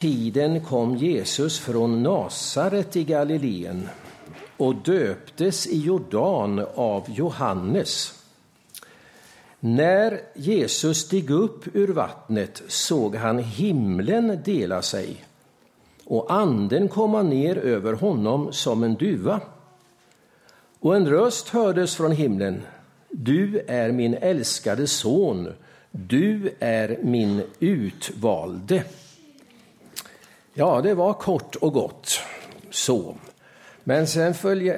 tiden kom Jesus från Nasaret i Galileen och döptes i Jordan av Johannes. När Jesus steg upp ur vattnet såg han himlen dela sig och anden komma ner över honom som en duva. Och en röst hördes från himlen. Du är min älskade son, du är min utvalde. Ja, det var kort och gott så. Men sen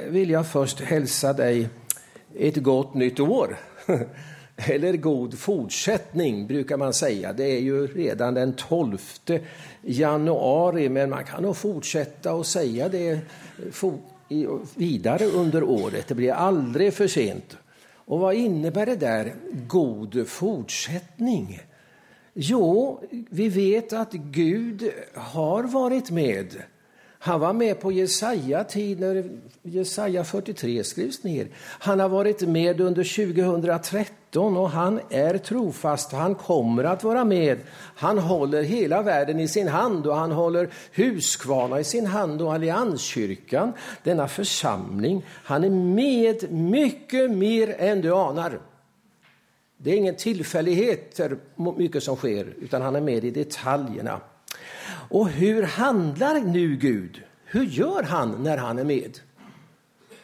vill jag först hälsa dig ett gott nytt år. Eller god fortsättning brukar man säga. Det är ju redan den 12 januari, men man kan nog fortsätta och säga det vidare under året. Det blir aldrig för sent. Och vad innebär det där, god fortsättning? Jo, vi vet att Gud har varit med. Han var med på Jesaja tid när Jesaja 43 skrivs ner. Han har varit med under 2013 och han är trofast. Han kommer att vara med. Han håller hela världen i sin hand och han håller Huskvarna i sin hand och Allianskyrkan, denna församling. Han är med mycket mer än du anar. Det är ingen tillfällighet mycket som sker, utan han är med i detaljerna. Och hur handlar nu Gud? Hur gör han när han är med?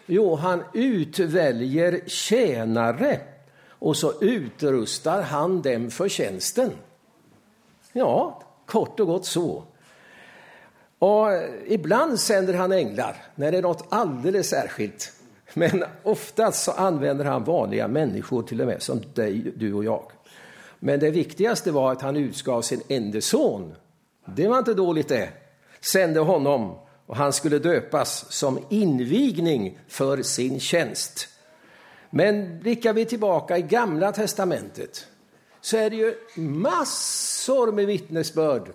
Jo, han utväljer tjänare och så utrustar han dem för tjänsten. Ja, kort och gott så. Och ibland sänder han änglar när det är något alldeles särskilt. Men oftast så använder han vanliga människor, till och med som dig, du och jag. Men det viktigaste var att han utgav sin enda son. Det var inte dåligt det. Sände honom och han skulle döpas som invigning för sin tjänst. Men blickar vi tillbaka i Gamla testamentet så är det ju massor med vittnesbörd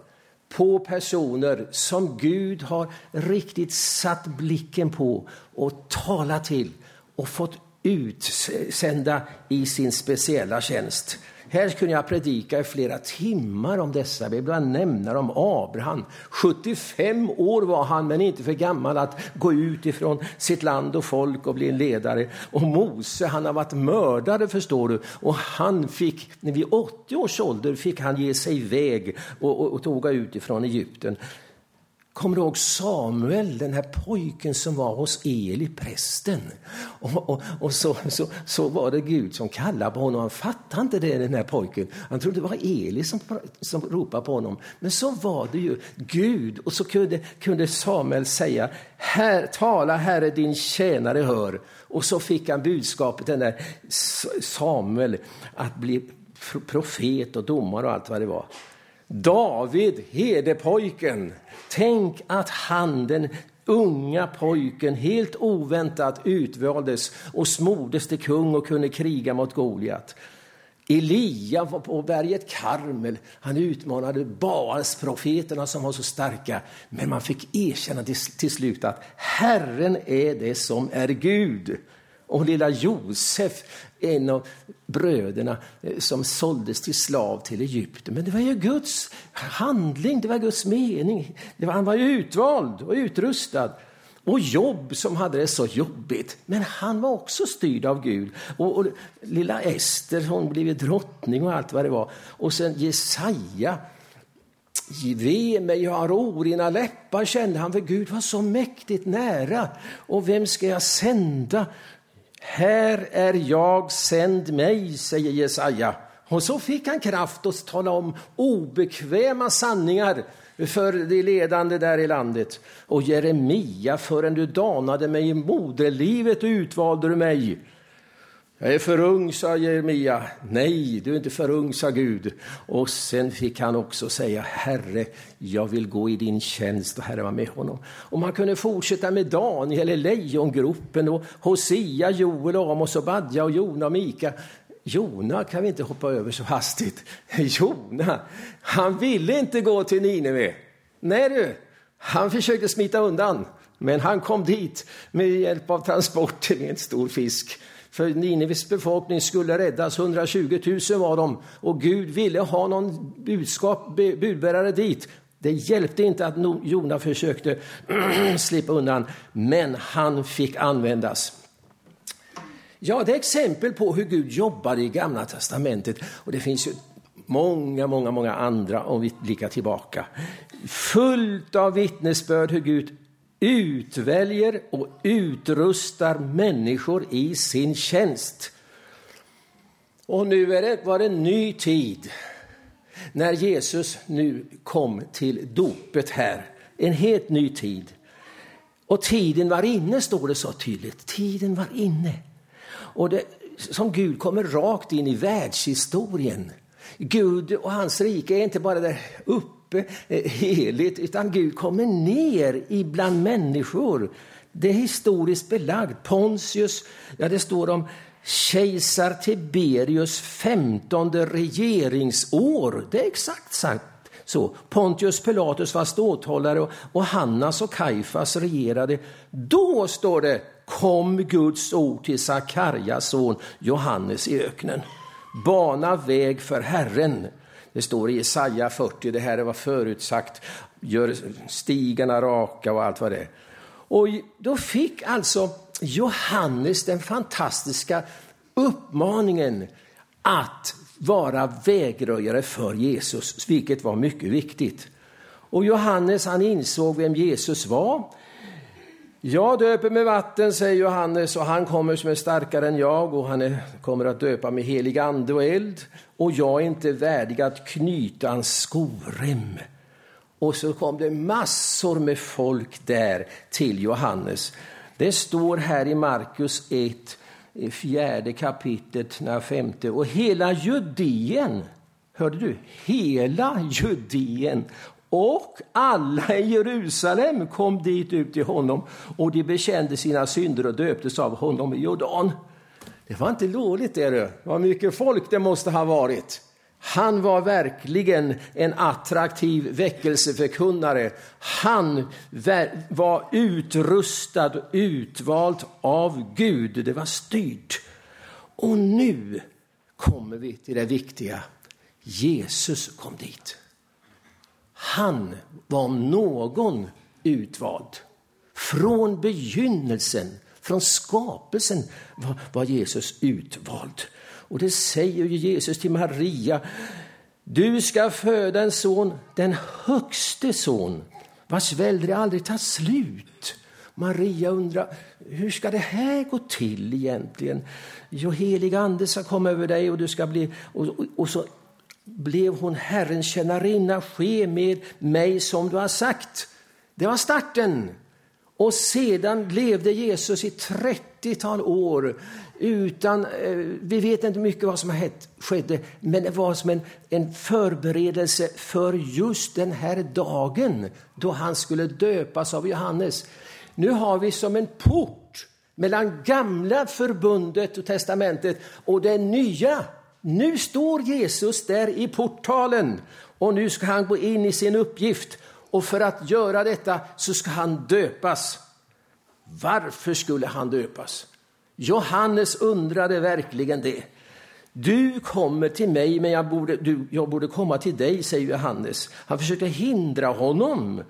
på personer som Gud har riktigt satt blicken på och talat till och fått utsända i sin speciella tjänst. Här kunde jag predika i flera timmar om dessa. Vi bland om Abraham. 75 år var han, men inte för gammal att gå ut ifrån sitt land och folk och bli en ledare. Och Mose, han har varit mördare förstår du. Och han fick, vid 80 års ålder fick han ge sig iväg och, och, och tåga ut ifrån Egypten. Kommer du ihåg Samuel, den här pojken som var hos Eli, prästen? Och, och, och så, så, så, var det Gud som kallade på honom. Han fattade inte det, den här pojken. Han trodde det var Eli som, som ropade på honom. Men så var det ju Gud. Och så kunde, kunde Samuel säga, här, tala Herre, din tjänare hör. Och så fick han budskapet, den där Samuel, att bli profet och domare och allt vad det var. David, herdepojken, tänk att han, den unga pojken, helt oväntat utvaldes och smordes till kung och kunde kriga mot Goliat. Elia var på berget Karmel. Han utmanade Baals-profeterna som var så starka. Men man fick erkänna till, till slut att Herren är det som är Gud. Och lilla Josef, en av bröderna eh, som såldes till slav till Egypten. Men det var ju Guds handling, det var Guds mening. Det var, han var utvald och utrustad. Och Jobb som hade det så jobbigt. Men han var också styrd av Gud. Och, och lilla Ester, hon blev drottning och allt vad det var. Och sen Jesaja. Ve mig, jag har orina läppar, kände han, för Gud var så mäktigt nära. Och vem ska jag sända? Här är jag, sänd mig, säger Jesaja. Och så fick han kraft att tala om obekväma sanningar för de ledande där i landet. Och Jeremia, förrän du danade mig i moderlivet utvalde du mig. Jag är för ung, sa Jeremia. Nej, du är inte för ung, sa Gud. Och sen fick han också säga, Herre, jag vill gå i din tjänst. Och Herre var med honom. Och man kunde fortsätta med Daniel, Lejongruppen och Hosea, Joel, Amos, och Badja och Jona och Mika. Jona kan vi inte hoppa över så hastigt. Jona, han ville inte gå till Nineve. Nej du, han försökte smita undan. Men han kom dit med hjälp av transport till en stor fisk. För Nineves befolkning skulle räddas, 120 000 var de. Och Gud ville ha någon budskap, budbärare dit. Det hjälpte inte att Jona försökte slippa undan, men han fick användas. Ja, det är exempel på hur Gud jobbade i Gamla testamentet. Och det finns ju många, många, många andra om vi blickar tillbaka. Fullt av vittnesbörd hur Gud utväljer och utrustar människor i sin tjänst. Och nu är det, var det en ny tid när Jesus nu kom till dopet här. En helt ny tid. Och tiden var inne, står det så tydligt. Tiden var inne. Och det, som Gud kommer rakt in i världshistorien. Gud och hans rike är inte bara där uppe, uppe eh, heligt, utan Gud kommer ner ibland människor. Det är historiskt belagt. Pontius, ja det står om kejsar Tiberius femtonde regeringsår. Det är exakt sagt så. Pontius Pilatus var ståthållare och Hannas och Kaifas regerade. Då, står det, kom Guds ord till Sakarjas son Johannes i öknen. Bana väg för Herren. Det står i Jesaja 40, det här var förutsagt, gör stigarna raka och allt vad det är. Och då fick alltså Johannes den fantastiska uppmaningen att vara vägröjare för Jesus, vilket var mycket viktigt. Och Johannes han insåg vem Jesus var. Jag döper med vatten, säger Johannes, och han kommer som är starkare än jag och han är, kommer att döpa med helig ande och eld. Och jag är inte värdig att knyta hans skorem. Och så kom det massor med folk där till Johannes. Det står här i Markus 1, fjärde kapitlet, femte. Och hela Judeen, hörde du? Hela Judeen och alla i Jerusalem kom dit ut till honom och de bekände sina synder och döptes av honom i Jordan. Det var inte dåligt, det. Vad mycket folk det måste ha varit. Han var verkligen en attraktiv väckelseförkunnare. Han var utrustad och utvald av Gud. Det var styrt. Och nu kommer vi till det viktiga. Jesus kom dit. Han var om någon utvald. Från begynnelsen, från skapelsen var, var Jesus utvald. Och det säger ju Jesus till Maria. Du ska föda en son, den högste son, vars välde aldrig tar slut. Maria undrar, hur ska det här gå till egentligen? Jo, helig ande ska komma över dig och du ska bli... Och, och, och så blev hon Herrens tjänarinna, ske med mig som du har sagt. Det var starten. Och sedan levde Jesus i 30-tal år utan, eh, vi vet inte mycket vad som har skedde, men det var som en, en förberedelse för just den här dagen då han skulle döpas av Johannes. Nu har vi som en port mellan gamla förbundet och testamentet och det nya. Nu står Jesus där i portalen och nu ska han gå in i sin uppgift och för att göra detta så ska han döpas. Varför skulle han döpas? Johannes undrade verkligen det. Du kommer till mig, men jag borde, du, jag borde komma till dig, säger Johannes. Han försökte hindra honom.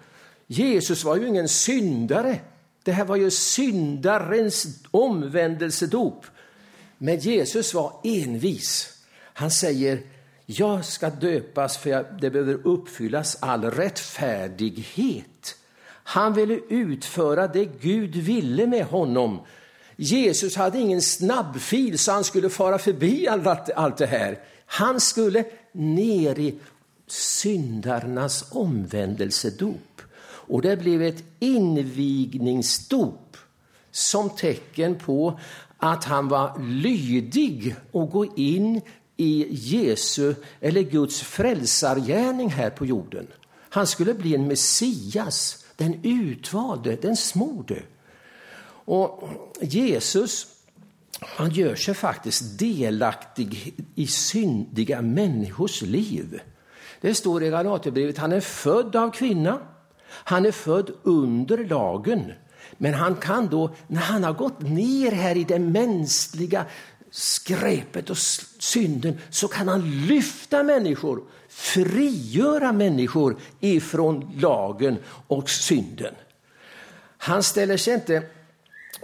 Jesus var ju ingen syndare. Det här var ju syndarens omvändelsedop. Men Jesus var envis. Han säger, jag ska döpas för det behöver uppfyllas all rättfärdighet. Han ville utföra det Gud ville med honom. Jesus hade ingen snabbfil så han skulle fara förbi allt, allt det här. Han skulle ner i syndarnas omvändelsedop. Och det blev ett invigningsdop som tecken på att han var lydig och gå in i Jesu eller Guds frälsargärning här på jorden. Han skulle bli en Messias, den utvalde, den smorde. Och Jesus han gör sig faktiskt delaktig i syndiga människors liv. Det står i Galaterbrevet han är född av kvinna, han är född under lagen. Men han kan då, när han har gått ner här i det mänskliga skräpet och synden så kan han lyfta människor, frigöra människor ifrån lagen och synden. Han ställer sig inte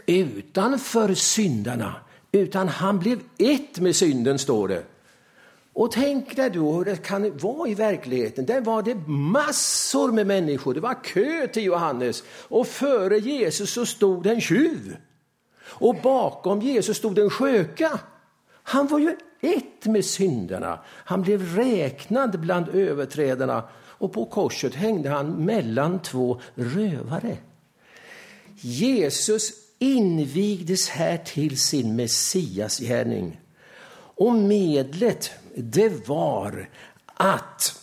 utanför syndarna, utan han blev ett med synden, står det. Och tänk dig då hur det kan vara i verkligheten. Där var det massor med människor, det var kö till Johannes. Och före Jesus så stod en tjuv. Och bakom Jesus stod en sköka. Han var ju ett med synderna. Han blev räknad bland överträdarna och på korset hängde han mellan två rövare. Jesus invigdes här till sin messiasgärning. Och medlet, det var att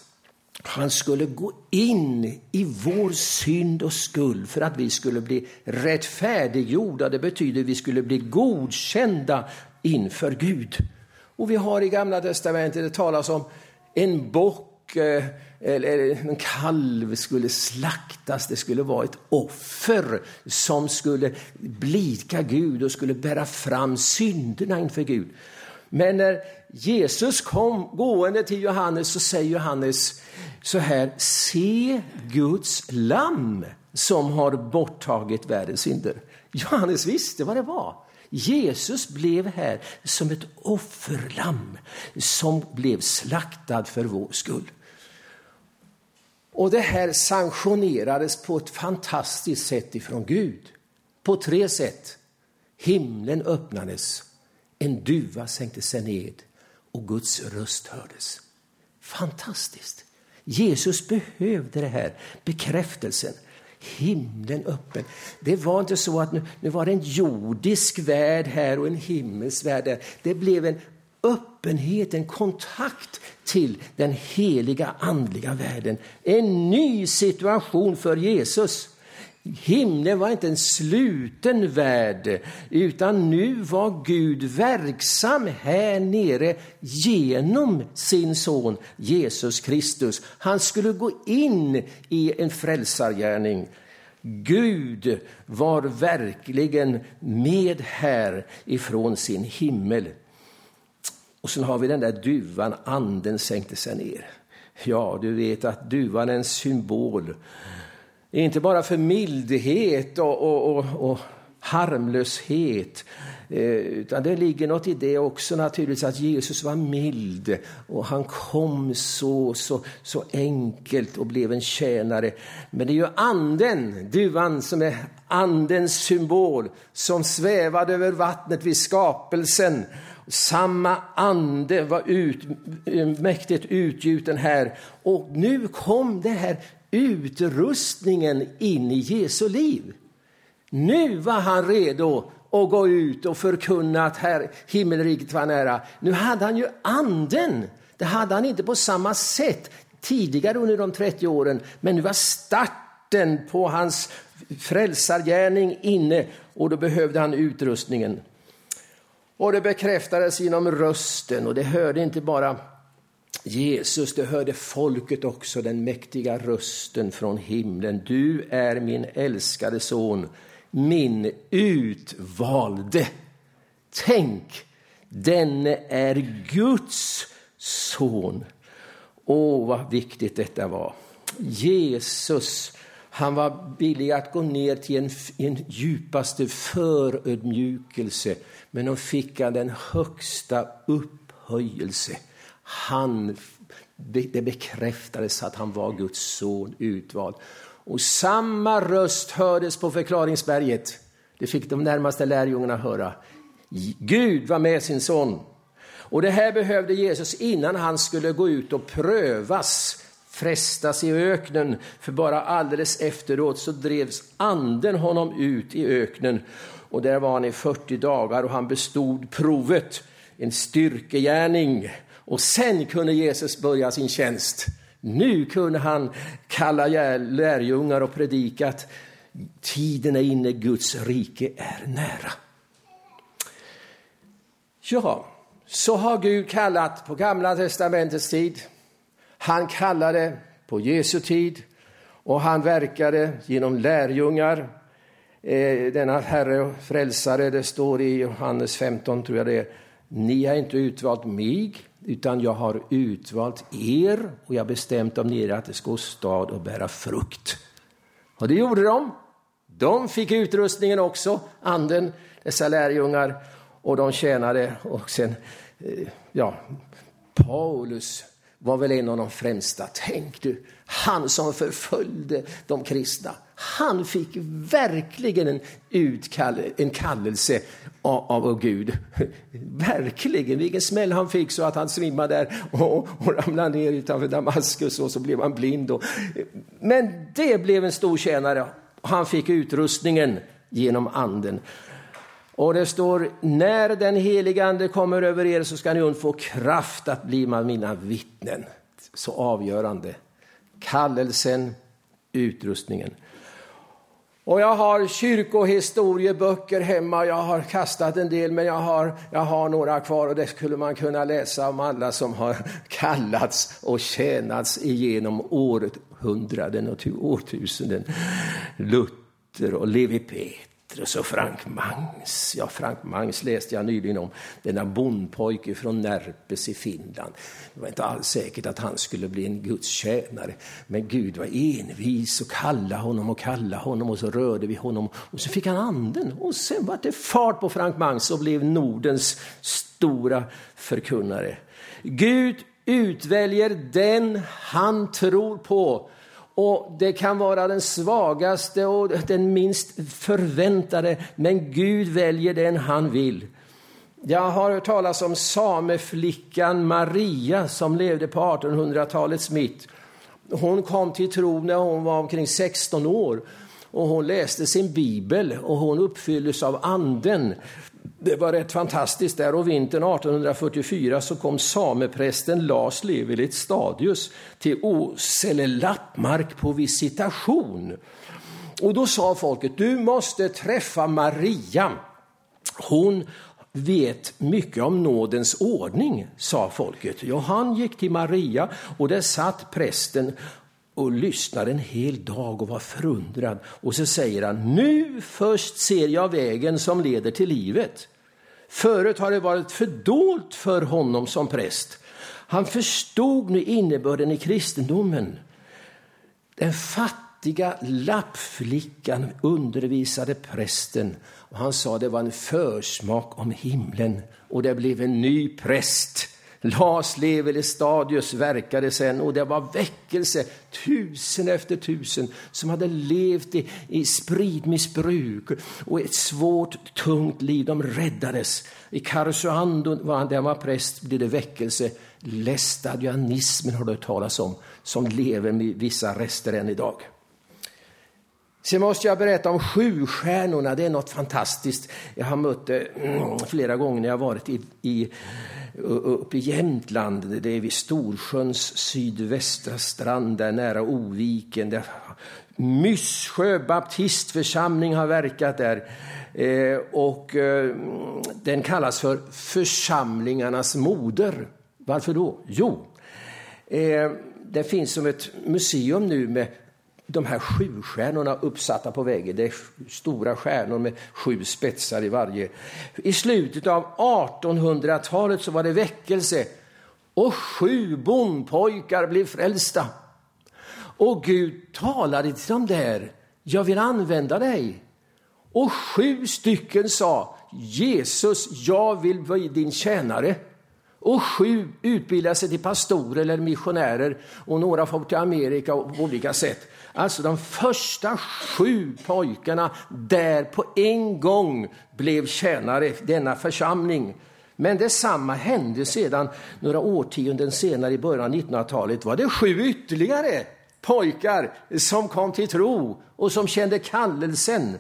han skulle gå in i vår synd och skuld för att vi skulle bli rättfärdiggjorda. Det betyder att vi skulle bli godkända inför Gud. Och vi har i Gamla testamentet, det talas om en bock eh, eller en kalv skulle slaktas. Det skulle vara ett offer som skulle blidka Gud och skulle bära fram synderna inför Gud. Men när Jesus kom gående till Johannes så säger Johannes så här, se Guds lamm som har borttagit världens synder. Johannes visste vad det var. Jesus blev här som ett offerlamm som blev slaktad för vår skull. Och det här sanktionerades på ett fantastiskt sätt ifrån Gud. På tre sätt. Himlen öppnades, en duva sänkte sig ned och Guds röst hördes. Fantastiskt! Jesus behövde det här, bekräftelsen. Himlen öppen. Det var inte så att nu, nu var det en jordisk värld här och en himmelsk värld där. Det blev en öppenhet, en kontakt till den heliga andliga världen. En ny situation för Jesus. Himlen var inte en sluten värld, utan nu var Gud verksam här nere genom sin son Jesus Kristus. Han skulle gå in i en frälsargärning. Gud var verkligen med här ifrån sin himmel. Och sen har vi den där duvan, anden sänkte sig ner. Ja, du vet att duvan är en symbol inte bara för mildhet och, och, och, och harmlöshet, eh, utan det ligger något i det också naturligtvis att Jesus var mild och han kom så, så, så enkelt och blev en tjänare. Men det är ju anden, duvan, som är andens symbol som svävade över vattnet vid skapelsen. Samma ande var ut, eh, mäktigt utgjuten här och nu kom det här utrustningen in i Jesu liv. Nu var han redo att gå ut och förkunna att här, himmelriket var nära. Nu hade han ju anden. Det hade han inte på samma sätt tidigare under de 30 åren. Men nu var starten på hans frälsargärning inne och då behövde han utrustningen. Och det bekräftades genom rösten och det hörde inte bara Jesus, det hörde folket också, den mäktiga rösten från himlen. Du är min älskade son, min utvalde. Tänk, denne är Guds son. Åh, vad viktigt detta var. Jesus, han var villig att gå ner till en, en djupaste förödmjukelse, men de fick han den högsta upphöjelse. Han, det bekräftades att han var Guds son, utvald. Och samma röst hördes på förklaringsberget. Det fick de närmaste lärjungarna höra. Gud var med sin son. Och det här behövde Jesus innan han skulle gå ut och prövas, frestas i öknen. För bara alldeles efteråt så drevs anden honom ut i öknen. Och där var han i 40 dagar och han bestod provet, en styrkegärning och sen kunde Jesus börja sin tjänst. Nu kunde han kalla lärjungar och predika att tiden är inne, Guds rike är nära. Ja, så har Gud kallat på Gamla testamentets tid. Han kallade på Jesu tid och han verkade genom lärjungar. Eh, denna Herre och frälsare, det står i Johannes 15, tror jag det är, Ni har inte utvalt mig, utan jag har utvalt er och jag har bestämt om er att det ska stad och bära frukt. Och det gjorde de. De fick utrustningen också, anden, dessa lärjungar, och de tjänade. Och sen, eh, ja, Paulus var väl en av de främsta. Tänk du, han som förföljde de kristna. Han fick verkligen en, utkall, en kallelse av, av Gud. Verkligen, vilken smäll han fick så att han svimmade där och, och ramlade ner utanför Damaskus och så blev han blind. Och, men det blev en stor tjänare. Han fick utrustningen genom anden. Och det står, när den heliga ande kommer över er så ska ni få kraft att bli mina vittnen. Så avgörande. Kallelsen, utrustningen. Och jag har kyrkohistorieböcker hemma, jag har kastat en del men jag har, jag har några kvar och det skulle man kunna läsa om alla som har kallats och tjänats igenom århundraden och årtusenden. Luther och Levi Petrus Petrus och Frank Mangs. Ja, Frank Mangs läste jag nyligen om, denna bondpojke från Närpes i Finland. Det var inte alls säkert att han skulle bli en Guds tjänare, men Gud var envis och kallade honom och kallade honom och så rörde vi honom och så fick han anden och sen var det fart på Frank Mangs och blev Nordens stora förkunnare. Gud utväljer den han tror på och det kan vara den svagaste och den minst förväntade, men Gud väljer den han vill. Jag har hört talas om sameflickan Maria som levde på 1800-talets mitt. Hon kom till tro när hon var omkring 16 år och hon läste sin bibel och hon uppfylldes av anden. Det var rätt fantastiskt där och vintern 1844 så kom sameprästen Lars Levelit Stadius till Åsele lappmark på visitation. Och då sa folket, du måste träffa Maria. Hon vet mycket om nådens ordning, sa folket. Ja, han gick till Maria och där satt prästen och lyssnade en hel dag och var förundrad. Och så säger han, nu först ser jag vägen som leder till livet. Förut har det varit fördolt för honom som präst. Han förstod nu innebörden i kristendomen. Den fattiga lappflickan undervisade prästen och han sa det var en försmak om himlen och det blev en ny präst Lars stadius verkade sen och det var väckelse, tusen efter tusen, som hade levt i, i spridmissbruk och ett svårt, tungt liv. De räddades. I Karesuando, där han var präst, blev det väckelse. Lestadianismen har du hört talas om, som lever med vissa rester än idag. Sen måste jag berätta om Sjustjärnorna. Det är något fantastiskt. Jag har mött det flera gånger när jag varit i, i uppe i Jämtland, det är vid Storsjöns sydvästra strand, där nära Oviken. Där Myssjö baptistförsamling har verkat där. Eh, och eh, den kallas för församlingarnas moder. Varför då? Jo, det finns som ett museum nu med de här sju stjärnorna uppsatta på väggen. Det är stora stjärnor med sju spetsar i varje. I slutet av 1800-talet så var det väckelse och sju bondpojkar blev frälsta. Och Gud talade till dem där, jag vill använda dig. Och sju stycken sa, Jesus, jag vill bli din tjänare. Och sju utbildade sig till pastorer eller missionärer och några får till Amerika på olika sätt. Alltså de första sju pojkarna där på en gång blev tjänare, denna församling. Men detsamma hände sedan några årtionden senare i början av 1900-talet var det sju ytterligare pojkar som kom till tro och som kände kallelsen.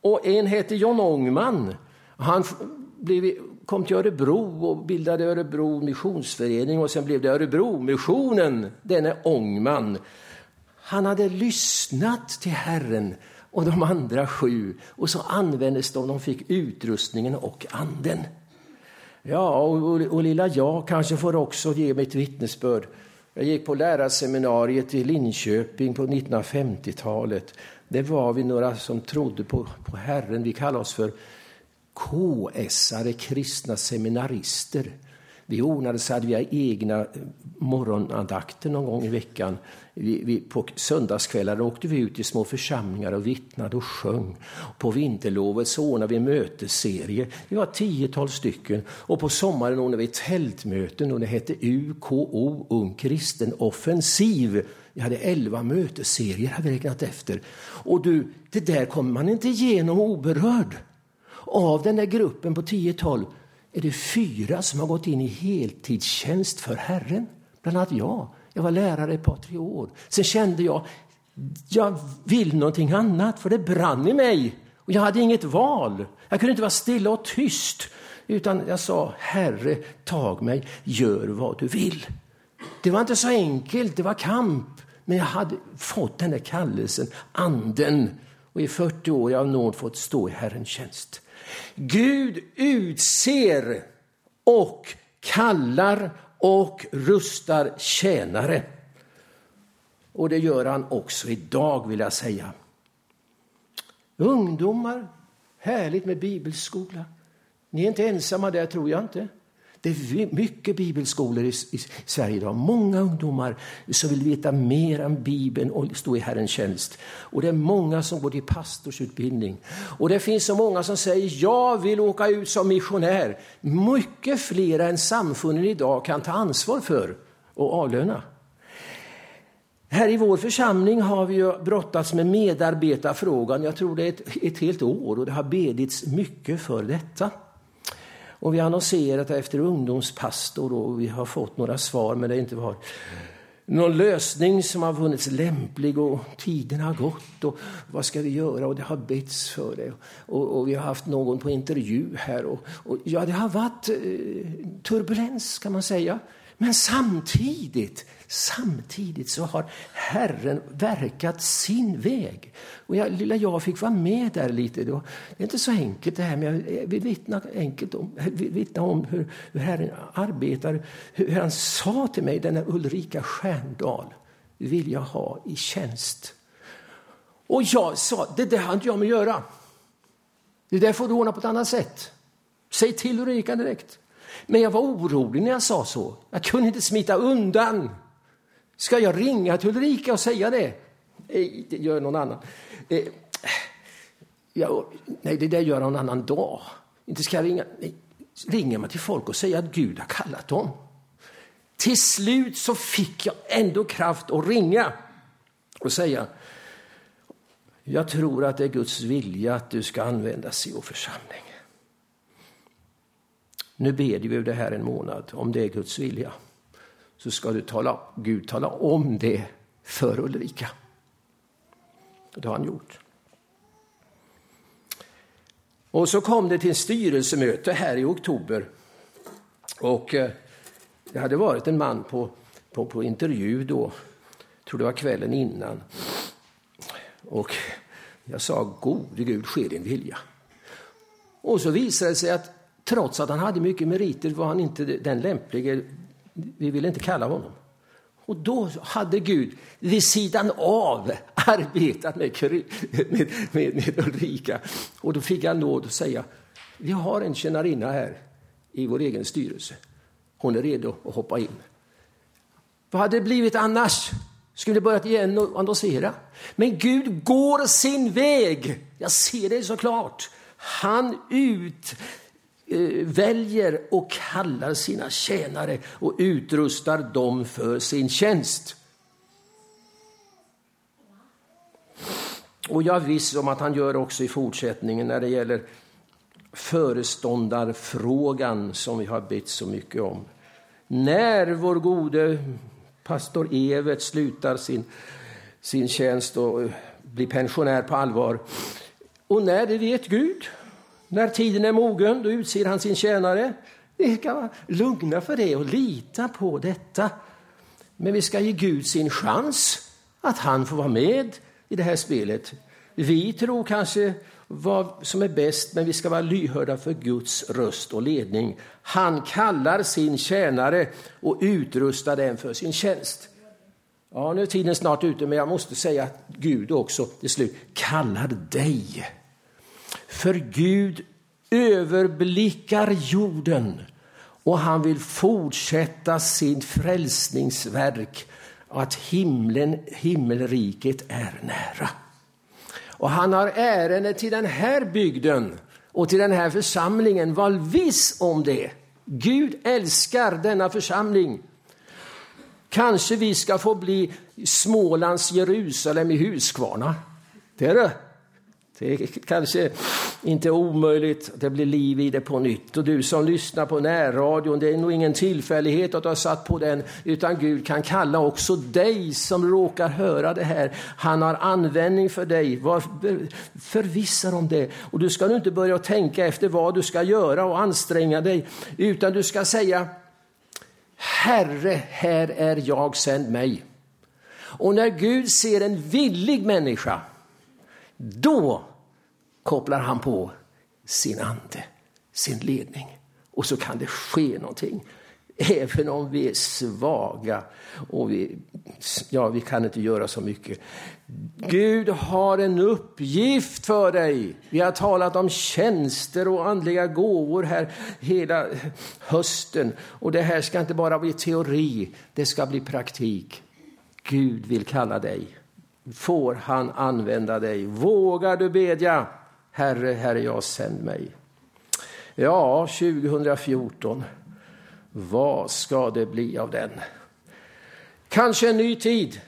Och en hette John Ångman. Han blev, kom till Örebro och bildade Örebro missionsförening och sen blev det Örebro-missionen, denne Ångman. Han hade lyssnat till Herren och de andra sju och så användes de, de fick utrustningen och anden. Ja, och, och, och lilla jag kanske får också ge mitt vittnesbörd. Jag gick på lärarseminariet i Linköping på 1950-talet. Det var vi några som trodde på, på Herren. Vi kallade oss för KS-are, kristna seminarister. Vi ordnade så hade vi egna eh, morgonandakter någon gång i veckan. Vi, vi, på söndagskvällar åkte vi ut i små församlingar och vittnade och sjöng. På vinterlovet så ordnade vi mötesserier. Vi var tiotal stycken. Och på sommaren ordnade vi tältmöten och det hette UKO, Ung Kristen Offensiv. Vi hade elva mötesserier, hade vi räknat efter. Och du, det där kommer man inte igenom oberörd. Av den där gruppen på 10-12 är det fyra som har gått in i heltidstjänst för Herren. Bland annat jag. Jag var lärare ett par, tre år. Sen kände jag, jag vill någonting annat, för det brann i mig. Och jag hade inget val. Jag kunde inte vara stilla och tyst. Utan jag sa, Herre, tag mig, gör vad du vill. Det var inte så enkelt, det var kamp. Men jag hade fått den där kallelsen, anden. Och i 40 år har jag av nåd fått stå i Herrens tjänst. Gud utser och kallar och rustar tjänare. Och det gör han också idag vill jag säga. Ungdomar, härligt med bibelskola. Ni är inte ensamma där tror jag inte. Det är mycket bibelskolor i, i Sverige idag. Många ungdomar som vill veta mer om Bibeln och stå i Herrens tjänst. Och det är många som går till pastorsutbildning. Och det finns så många som säger jag vill åka ut som missionär. Mycket fler än samfunden idag kan ta ansvar för och avlöna. Här i vår församling har vi brottats med medarbetarfrågan. Jag tror det är ett, ett helt år och det har bedits mycket för detta. Och vi har annonserat efter ungdomspastor och vi har fått några svar men det har inte varit någon lösning som har funnits lämplig och tiden har gått och vad ska vi göra och det har betts för det. Och, och vi har haft någon på intervju här och, och ja, det har varit eh, turbulens kan man säga. Men samtidigt, samtidigt så har Herren verkat sin väg. Och jag, lilla jag fick vara med där lite. Det är inte så enkelt det här, men jag vill vittna, enkelt om, vittna om hur, hur Herren arbetar. Hur han sa till mig, denna Ulrika Stjärndal vill jag ha i tjänst. Och jag sa, det där har inte jag med att göra. Det där får du ordna på ett annat sätt. Säg till Ulrika direkt. Men jag var orolig när jag sa så. Jag kunde inte smita undan. Ska jag ringa till Ulrika och säga det? Nej, det gör någon annan. Eh, nej, det där gör någon annan dag. Inte ska jag ringa. Nej, ringer man till folk och säger att Gud har kallat dem. Till slut så fick jag ändå kraft att ringa och säga jag tror att det är Guds vilja att du ska användas i vår församling. Nu ber vi det här en månad, om det är Guds vilja. Så ska du tala, Gud tala om det för Ulrika. Det har han gjort. Och så kom det till styrelsemöte här i oktober. Och eh, det hade varit en man på, på, på intervju då, jag tror det var kvällen innan. Och jag sa, gode Gud, ske din vilja. Och så visade det sig att Trots att han hade mycket meriter var han inte den lämplige. Vi ville inte kalla honom. Och då hade Gud vid sidan av arbetat med, med, med, med Ulrika. Och då fick han nåd att säga, vi har en tjänarinna här i vår egen styrelse. Hon är redo att hoppa in. Vad hade det blivit annars? Skulle börjat igen och annonsera. Men Gud går sin väg. Jag ser det så klart. Han ut Eh, väljer och kallar sina tjänare och utrustar dem för sin tjänst. Och jag är viss om att han gör också i fortsättningen när det gäller föreståndarfrågan som vi har bett så mycket om. När vår gode pastor Evert slutar sin, sin tjänst och blir pensionär på allvar. Och när, det vet Gud. När tiden är mogen, då utser han sin tjänare. Vi kan vara lugna för det och lita på detta. Men vi ska ge Gud sin chans att han får vara med i det här spelet. Vi tror kanske vad som är bäst, men vi ska vara lyhörda för Guds röst och ledning. Han kallar sin tjänare och utrustar den för sin tjänst. Ja, nu är tiden snart ute, men jag måste säga att Gud också till slut kallar dig. För Gud överblickar jorden och han vill fortsätta sin frälsningsverk att himlen, himmelriket är nära. Och han har ärende till den här bygden och till den här församlingen. Var viss om det. Gud älskar denna församling. Kanske vi ska få bli Smålands Jerusalem i Huskvarna. Det är det. Det är kanske inte omöjligt att det blir liv i det på nytt. Och du som lyssnar på närradion, det är nog ingen tillfällighet att du har satt på den, utan Gud kan kalla också dig som råkar höra det här. Han har användning för dig. Var förvissad om det. Och du ska nu inte börja tänka efter vad du ska göra och anstränga dig, utan du ska säga Herre, här är jag, sänd mig. Och när Gud ser en villig människa, då kopplar han på sin ande, sin ledning. Och så kan det ske någonting. Även om vi är svaga och vi, ja, vi kan inte göra så mycket. Gud har en uppgift för dig. Vi har talat om tjänster och andliga gåvor här hela hösten. Och det här ska inte bara bli teori, det ska bli praktik. Gud vill kalla dig. Får han använda dig? Vågar du bedja? Herre, Herre, jag sänd mig. Ja, 2014. Vad ska det bli av den? Kanske en ny tid.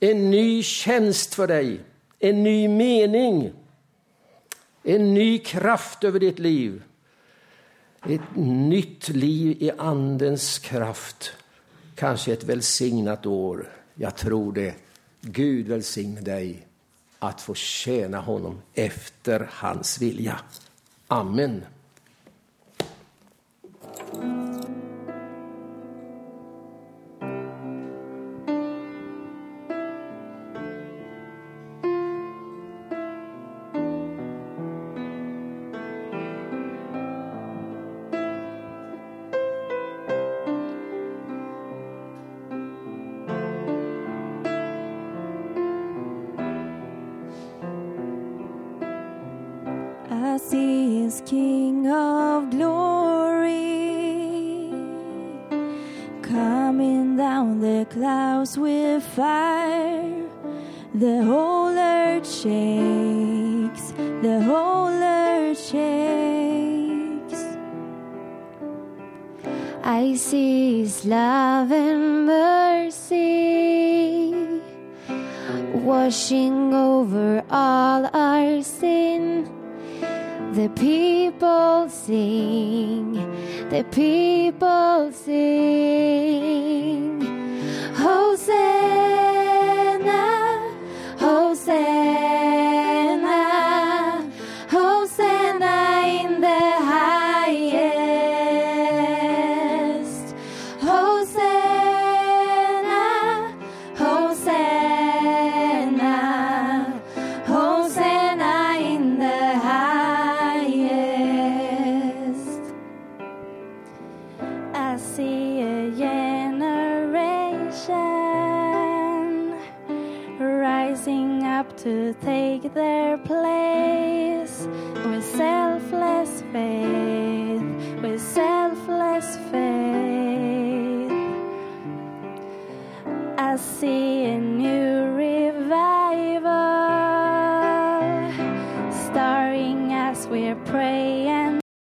En ny tjänst för dig. En ny mening. En ny kraft över ditt liv. Ett nytt liv i Andens kraft. Kanske ett välsignat år. Jag tror det. Gud välsigne dig att få tjäna honom efter hans vilja. Amen. King of glory, coming down the clouds with fire. The whole earth shakes, the whole earth shakes. I see His love and mercy washing over all the people sing, the people sing.